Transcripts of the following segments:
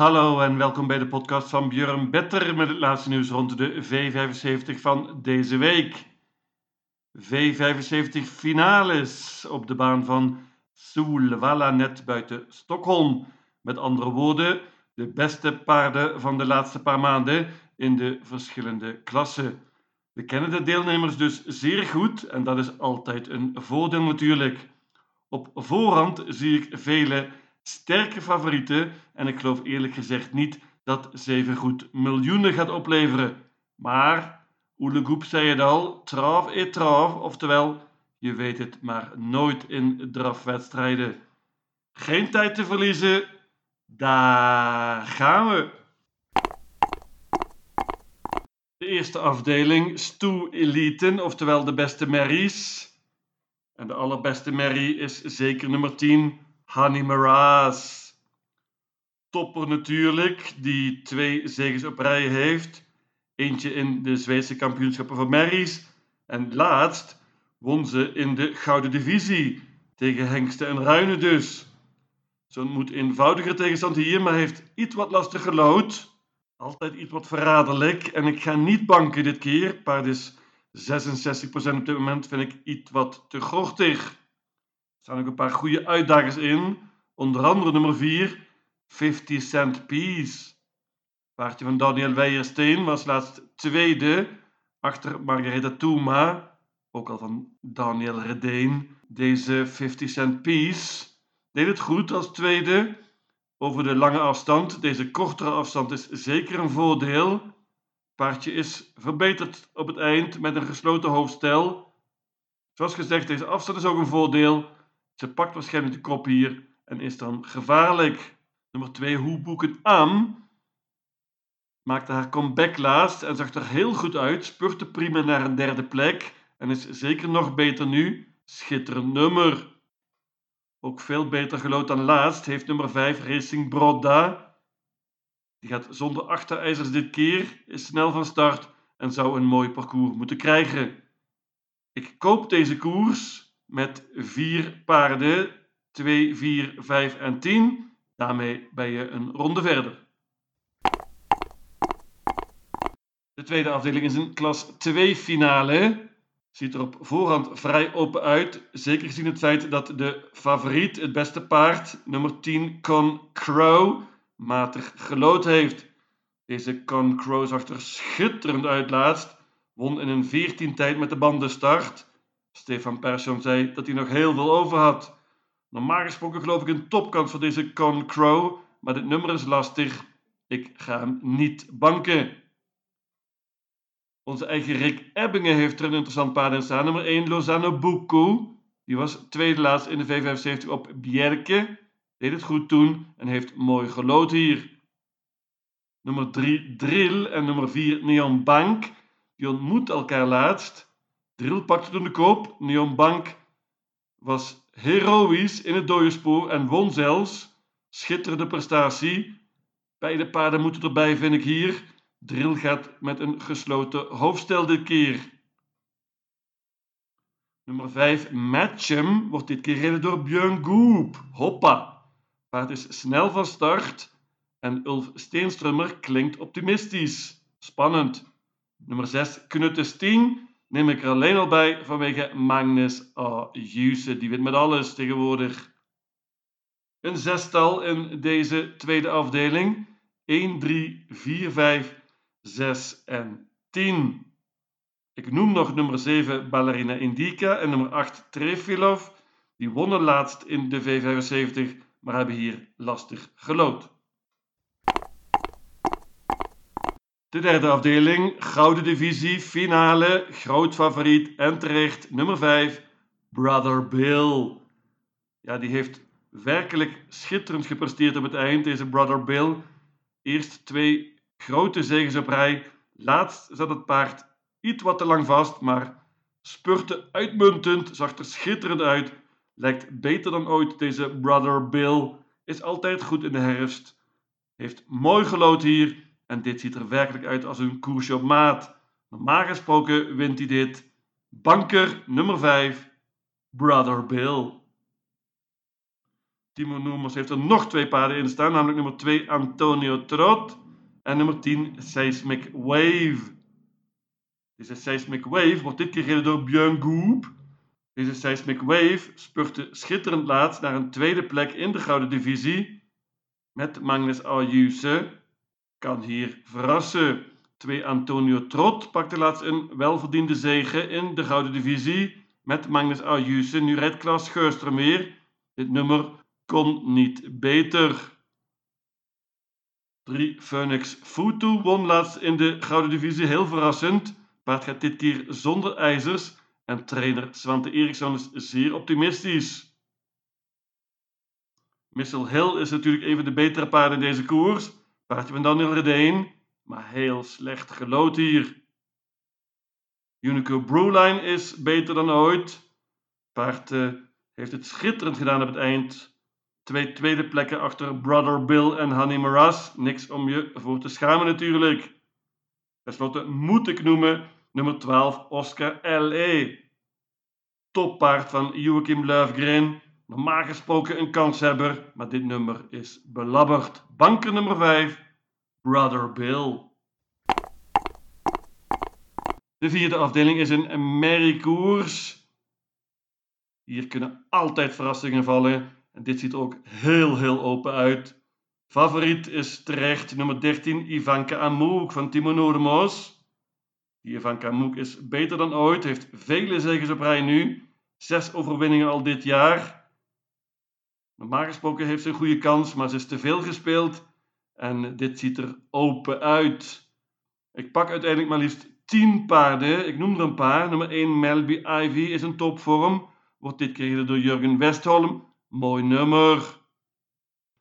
Hallo en welkom bij de podcast van Björn Better met het laatste nieuws rond de V75 van deze week. V75 finales op de baan van Solvalla net buiten Stockholm. Met andere woorden, de beste paarden van de laatste paar maanden in de verschillende klassen. We kennen de deelnemers dus zeer goed en dat is altijd een voordeel natuurlijk. Op voorhand zie ik vele sterke favorieten en ik geloof eerlijk gezegd niet dat zeven goed miljoenen gaat opleveren. Maar, Oele Goep zei het al, traf et traf, oftewel, je weet het maar nooit in drafwedstrijden. Geen tijd te verliezen, daar gaan we. De eerste afdeling, Stoe Eliten, oftewel de beste merries. En de allerbeste merrie is zeker nummer 10, Honey Maraz. Topper natuurlijk, die twee zegens op rij heeft. Eentje in de Zweedse kampioenschappen van merries. En laatst won ze in de Gouden Divisie. Tegen Hengsten en Ruinen dus. Ze ontmoet eenvoudiger tegenstand hier, maar heeft iets wat lastig gelood. Altijd iets wat verraderlijk. En ik ga niet banken dit keer. Paard is 66% op dit moment, vind ik iets wat te gortig. Staan ook een paar goede uitdagers in. Onder andere nummer 4, 50 Cent Piece. Paardje van Daniel Weijersteen was laatst tweede achter Margareta Touma. Ook al van Daniel Redeen. Deze 50 Cent Piece deed het goed als tweede over de lange afstand. Deze kortere afstand is zeker een voordeel. Paardje is verbeterd op het eind met een gesloten hoofdstel. Zoals gezegd, deze afstand is ook een voordeel. Ze pakt waarschijnlijk de kop hier en is dan gevaarlijk. Nummer 2, Hoe boeken aan. Maakte haar comeback laatst en zag er heel goed uit. Spurte prima naar een derde plek en is zeker nog beter nu. Schitterend nummer. Ook veel beter gelood dan laatst heeft nummer 5 Racing Broda. Die gaat zonder achterijzers dit keer, is snel van start en zou een mooi parcours moeten krijgen. Ik koop deze koers met vier paarden, 2, 4, 5 en 10. Daarmee ben je een ronde verder. De tweede afdeling is een klas 2 finale. Ziet er op voorhand vrij open uit. Zeker gezien het feit dat de favoriet, het beste paard, nummer 10, Con Crow, matig gelood heeft. Deze Con Crow zag er schitterend uit laatst. Won in een 14 tijd met de bandenstart. Stefan Persson zei dat hij nog heel veel over had. Normaal gesproken geloof ik een topkans voor deze Con Crow, maar dit nummer is lastig. Ik ga hem niet banken. Onze eigen Rick Ebbingen heeft er een interessant paard in staan. Nummer 1, Lozano Buku. Die was tweede laatst in de V75 op Bjerke. Deed het goed toen en heeft mooi gelood hier. Nummer 3, Drill. En nummer 4, Neon Bank. Die ontmoet elkaar laatst. Drill pakte toen de koop. Neon Bank was heroïs in het dode spoor en won zelfs. Schitterende prestatie. Beide paarden moeten erbij, vind ik hier. Drill gaat met een gesloten hoofdstel dit keer. Nummer 5, Matchem, wordt dit keer gereden door Björn Goop. Hoppa! Paard is snel van start en Ulf Steenstrummer klinkt optimistisch. Spannend. Nummer 6, Knutte Sting, neem ik er alleen al bij vanwege Magnus A. Juse. Die wint met alles tegenwoordig. Een zestal in deze tweede afdeling. 1, 3, 4, 5, 6 en 10. Ik noem nog nummer 7 Ballerina Indica en nummer 8 Trefilov. Die wonnen laatst in de V75, maar hebben hier lastig gelood. De derde afdeling, Gouden Divisie, finale, groot favoriet en terecht, nummer 5, Brother Bill. Ja, die heeft werkelijk schitterend gepresteerd op het eind, deze Brother Bill. Eerst twee grote zegens op rij. Laatst zat het paard iets wat te lang vast, maar spurte uitmuntend, zag er schitterend uit. Lijkt beter dan ooit deze Brother Bill. Is altijd goed in de herfst. Heeft mooi gelood hier. En dit ziet er werkelijk uit als een koersje op maat. Normaal gesproken wint hij dit. Banker nummer 5, Brother Bill. Timo Noemers heeft er nog twee paarden in staan, namelijk nummer 2 Antonio Trot en nummer 10 Seismic Wave. Deze Seismic Wave wordt dit keer gereden door Björn Goop. Deze Seismic Wave spurte schitterend laat naar een tweede plek in de Gouden Divisie met Magnus Ayuse. Kan hier verrassen. 2 Antonio Trot pakte laatst een welverdiende zege in de Gouden Divisie met Magnus Ayuse. Nu rijdt Klaas Geurström weer. Dit nummer kon niet beter. 3 Phoenix Futu won laatst in de Gouden Divisie. Heel verrassend. Paard gaat dit keer zonder ijzers en trainer Svante Eriksson is zeer optimistisch. Missile Hill is natuurlijk een van de betere paarden in deze koers. Paardje van Daniel Redeen, maar heel slecht gelood hier. Unico Brewline is beter dan ooit. Paard uh, heeft het schitterend gedaan op het eind. Twee tweede plekken achter Brother Bill en Honey Maras. Niks om je voor te schamen natuurlijk. Ten slotte moet ik noemen nummer 12 Oscar L.E. Toppaard van Joachim Löfgren. Normaal gesproken een kanshebber, maar dit nummer is belabberd. Banker nummer 5, Brother Bill. De vierde afdeling is een merriekoers. Hier kunnen altijd verrassingen vallen. En dit ziet ook heel, heel open uit. Favoriet is terecht nummer 13 Ivanka Amouk van Timo Noordemoos. Die Ivanka Amouk is beter dan ooit, heeft vele zegens op rij nu. Zes overwinningen al dit jaar. Normaal gesproken heeft ze een goede kans, maar ze is te veel gespeeld. En dit ziet er open uit. Ik pak uiteindelijk maar liefst 10 paarden. Ik noem er een paar. Nummer 1 Melby Ivy is een topvorm. Wordt dit keer door Jurgen Westholm. Mooi nummer.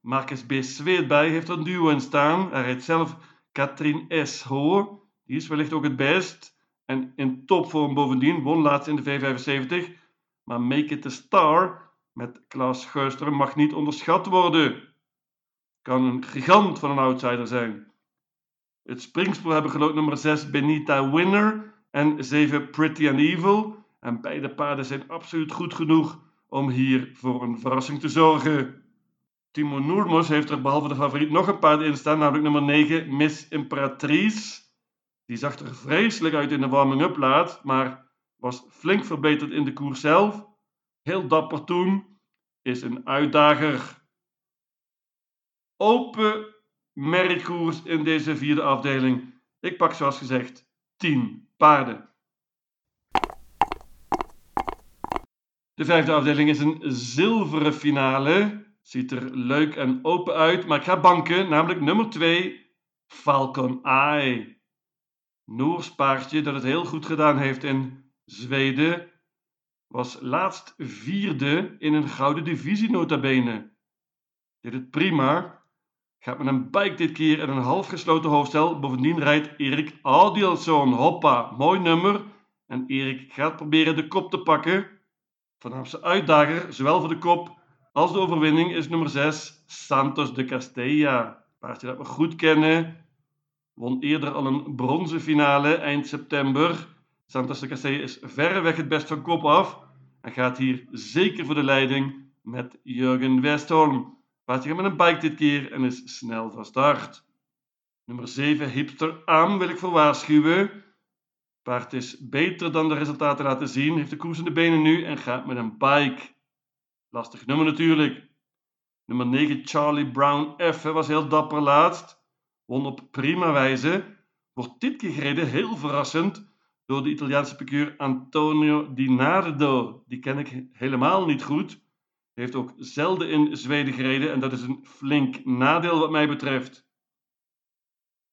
Marcus B. Zweetbij heeft een duo in staan. Hij rijdt zelf Katrien S. Hoor. Die is wellicht ook het best. En in topvorm bovendien. Won laatst in de V75. Maar Make It a Star met Klaas Geurster mag niet onderschat worden. Kan een gigant van een outsider zijn. Het springspoor hebben geloot nummer 6 Benita Winner en 7 Pretty and Evil. En beide paarden zijn absoluut goed genoeg om hier voor een verrassing te zorgen. Timo Noermos heeft er behalve de favoriet nog een paard in staan, namelijk nummer 9 Miss Imperatrice. Die zag er vreselijk uit in de warming-up laat, maar was flink verbeterd in de koers zelf. Heel dapper toen, is een uitdager. Open merkkoers in deze vierde afdeling. Ik pak zoals gezegd 10 paarden. De vijfde afdeling is een zilveren finale. Ziet er leuk en open uit, maar ik ga banken, namelijk nummer 2, Falcon Eye. Noors paardje dat het heel goed gedaan heeft in Zweden. Was laatst vierde in een gouden divisie nota bene. Deed het prima. Gaat met een bike dit keer in een half gesloten hoofdstel. Bovendien rijdt Erik Audielson. Hoppa, mooi nummer. En Erik gaat proberen de kop te pakken. Vanavond uitdager, zowel voor de kop als de overwinning, is nummer 6 Santos de Castella. Paardje dat we goed kennen. Won eerder al een bronzen finale eind september. Santos de Castella is verreweg het best van kop af. En gaat hier zeker voor de leiding met Jurgen Westholm. Paardje gaat met een bike dit keer en is snel van start. Nummer 7 Hipster Am wil ik voor waarschuwen. Paard is beter dan de resultaten laten zien, heeft de koers in de benen nu en gaat met een bike. Lastig nummer natuurlijk. Nummer 9 Charlie Brown F was heel dapper laatst. Won op prima wijze. Wordt dit keer gereden, heel verrassend, door de Italiaanse piqueur Antonio Di Nardo. Die ken ik helemaal niet goed. Heeft ook zelden in Zweden gereden en dat is een flink nadeel wat mij betreft.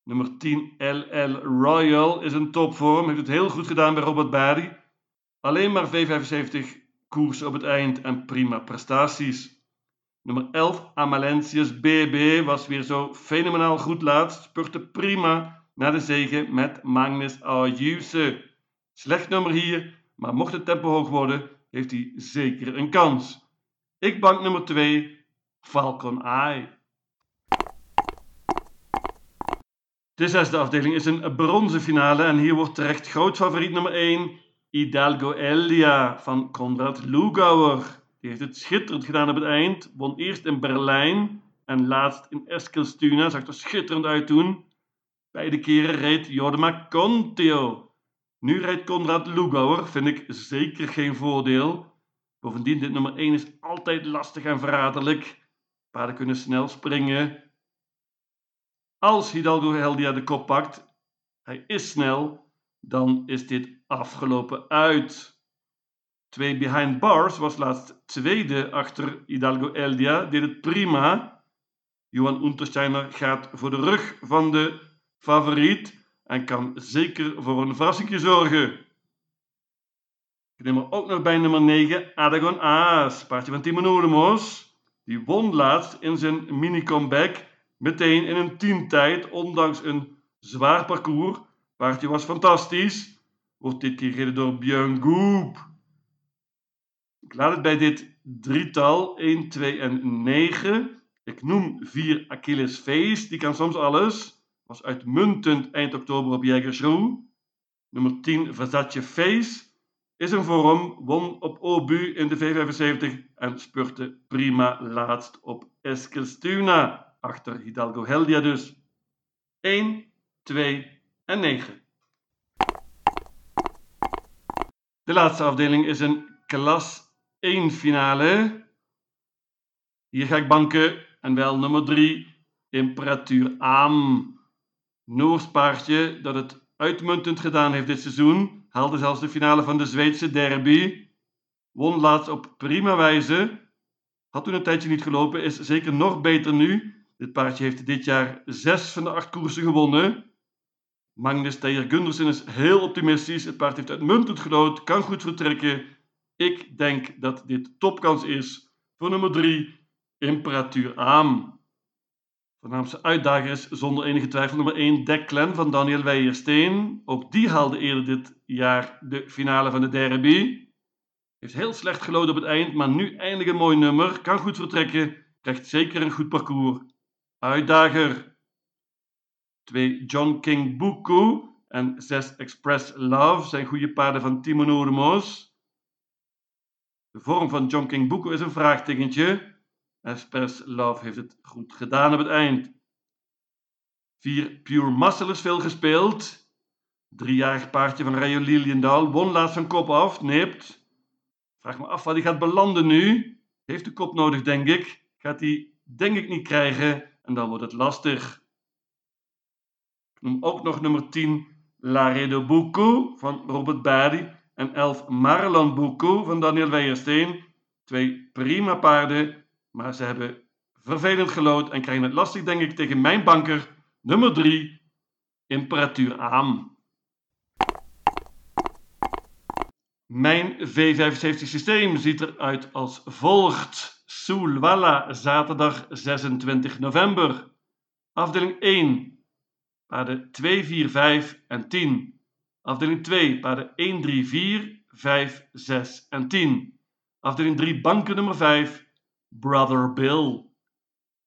Nummer 10 LL Royal is een topvorm. Heeft het heel goed gedaan bij Robert Barry. Alleen maar V75 koers op het eind en prima prestaties. Nummer 11 Amalentius BB was weer zo fenomenaal goed laatst. Spurte prima naar de zege met Magnus Ayuse. Slecht nummer hier, maar mocht het tempo hoog worden, heeft hij zeker een kans. Ik bank nummer 2 Falcon Eye. De zesde afdeling is een bronzen finale en hier wordt terecht groot favoriet nummer 1 Hidalgo Elia van Konrad Lugauer. Die heeft het schitterend gedaan op het eind. Won eerst in Berlijn en laatst in Eskilstuna. Zag er schitterend uit toen. Beide keren reed Jodema Conteo. Nu rijdt Konrad Lugauer. Vind ik zeker geen voordeel. Bovendien, dit nummer 1 is altijd lastig en verraderlijk. Paarden kunnen snel springen. Als Hidalgo Heldia de kop pakt, hij is snel, dan is dit afgelopen uit. Twee behind bars was laatst tweede achter Hidalgo Eldia, deed het prima. Johan Untersteiner gaat voor de rug van de favoriet en kan zeker voor een verrassing zorgen. Ik neem er ook nog bij nummer 9, Adagon Aas, paardje van Timo Nodemos. Die won laatst in zijn mini-comeback meteen in een tientijd, ondanks een zwaar parcours. Paardje was fantastisch. Wordt dit keer gereden door Björn. Ik laat het bij dit drietal 1, 2 en 9. Ik noem 4 Achilles Face, die kan soms alles. Was uitmuntend eind oktober op Jägersroe. Nummer 10 Versace Face is een vorm, won op Obu in de V75 en spurte prima laatst op Eskilstuna, achter Hidalgo Heldia dus. 1, 2 en 9. De laatste afdeling is een klas 1 finale. Hier ga ik banken en wel nummer 3, Imperatuur Am. Noors paardje dat het uitmuntend gedaan heeft dit seizoen, haalde zelfs de finale van de Zweedse derby. Won laatst op prima wijze. Had toen een tijdje niet gelopen, is zeker nog beter nu. Dit paardje heeft dit jaar zes van de acht koersen gewonnen. Magnus Teijer Gundersen is heel optimistisch. Het paard heeft uitmuntend gelood, kan goed vertrekken. Ik denk dat dit topkans is voor nummer 3, Imperatuur Aam. Voornaamste uitdager is zonder enige twijfel nummer 1, Declan van Daniel Weijersteen. Ook die haalde eerder dit jaar de finale van de derby. Heeft heel slecht gelood op het eind, maar nu eindelijk een mooi nummer. Kan goed vertrekken, krijgt zeker een goed parcours. Uitdager 2 John King Buku en 6 Express Love zijn goede paarden van Timo Noordemos. De vorm van John King Buku is een vraagtekentje. Express Love heeft het goed gedaan op het eind. 4 Pure Muscle is veel gespeeld. Driejarig paardje van Rayo Liliendaal won laatst zijn kop af, nipt. Vraag me af waar hij gaat belanden nu. Heeft de kop nodig, denk ik. Gaat hij, denk ik, niet krijgen en dan wordt het lastig. Ik noem ook nog nummer 10 Laredo Buku van Robert Badi en 11 Marlon Buku van Daniel Weijersteen. Twee prima paarden, maar ze hebben vervelend gelood en krijgen het lastig, denk ik, tegen mijn banker nummer 3 Imperatuur aan. Mijn V75 systeem ziet eruit als volgt. Sulwala, zaterdag 26 november. Afdeling 1, paarden 2, 4, 5 en 10. Afdeling 2, paarden 1, 3, 4, 5, 6 en 10. Afdeling 3, banken nummer 5, Brother Bill.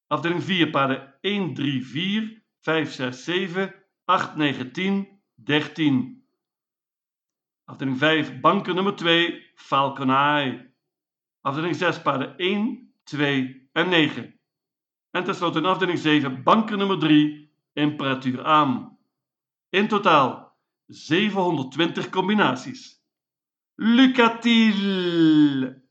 Afdeling 4, paarden 1, 3, 4, 5, 6, 7, 8, 9, 10, 13. Afdeling 5, banken nummer 2, Falcon Eye. Afdeling 6, paarden 1, 2 en 9. En tenslotte in afdeling 7, banken nummer 3, Imperatuur aan. In totaal 720 combinaties. Lucatil!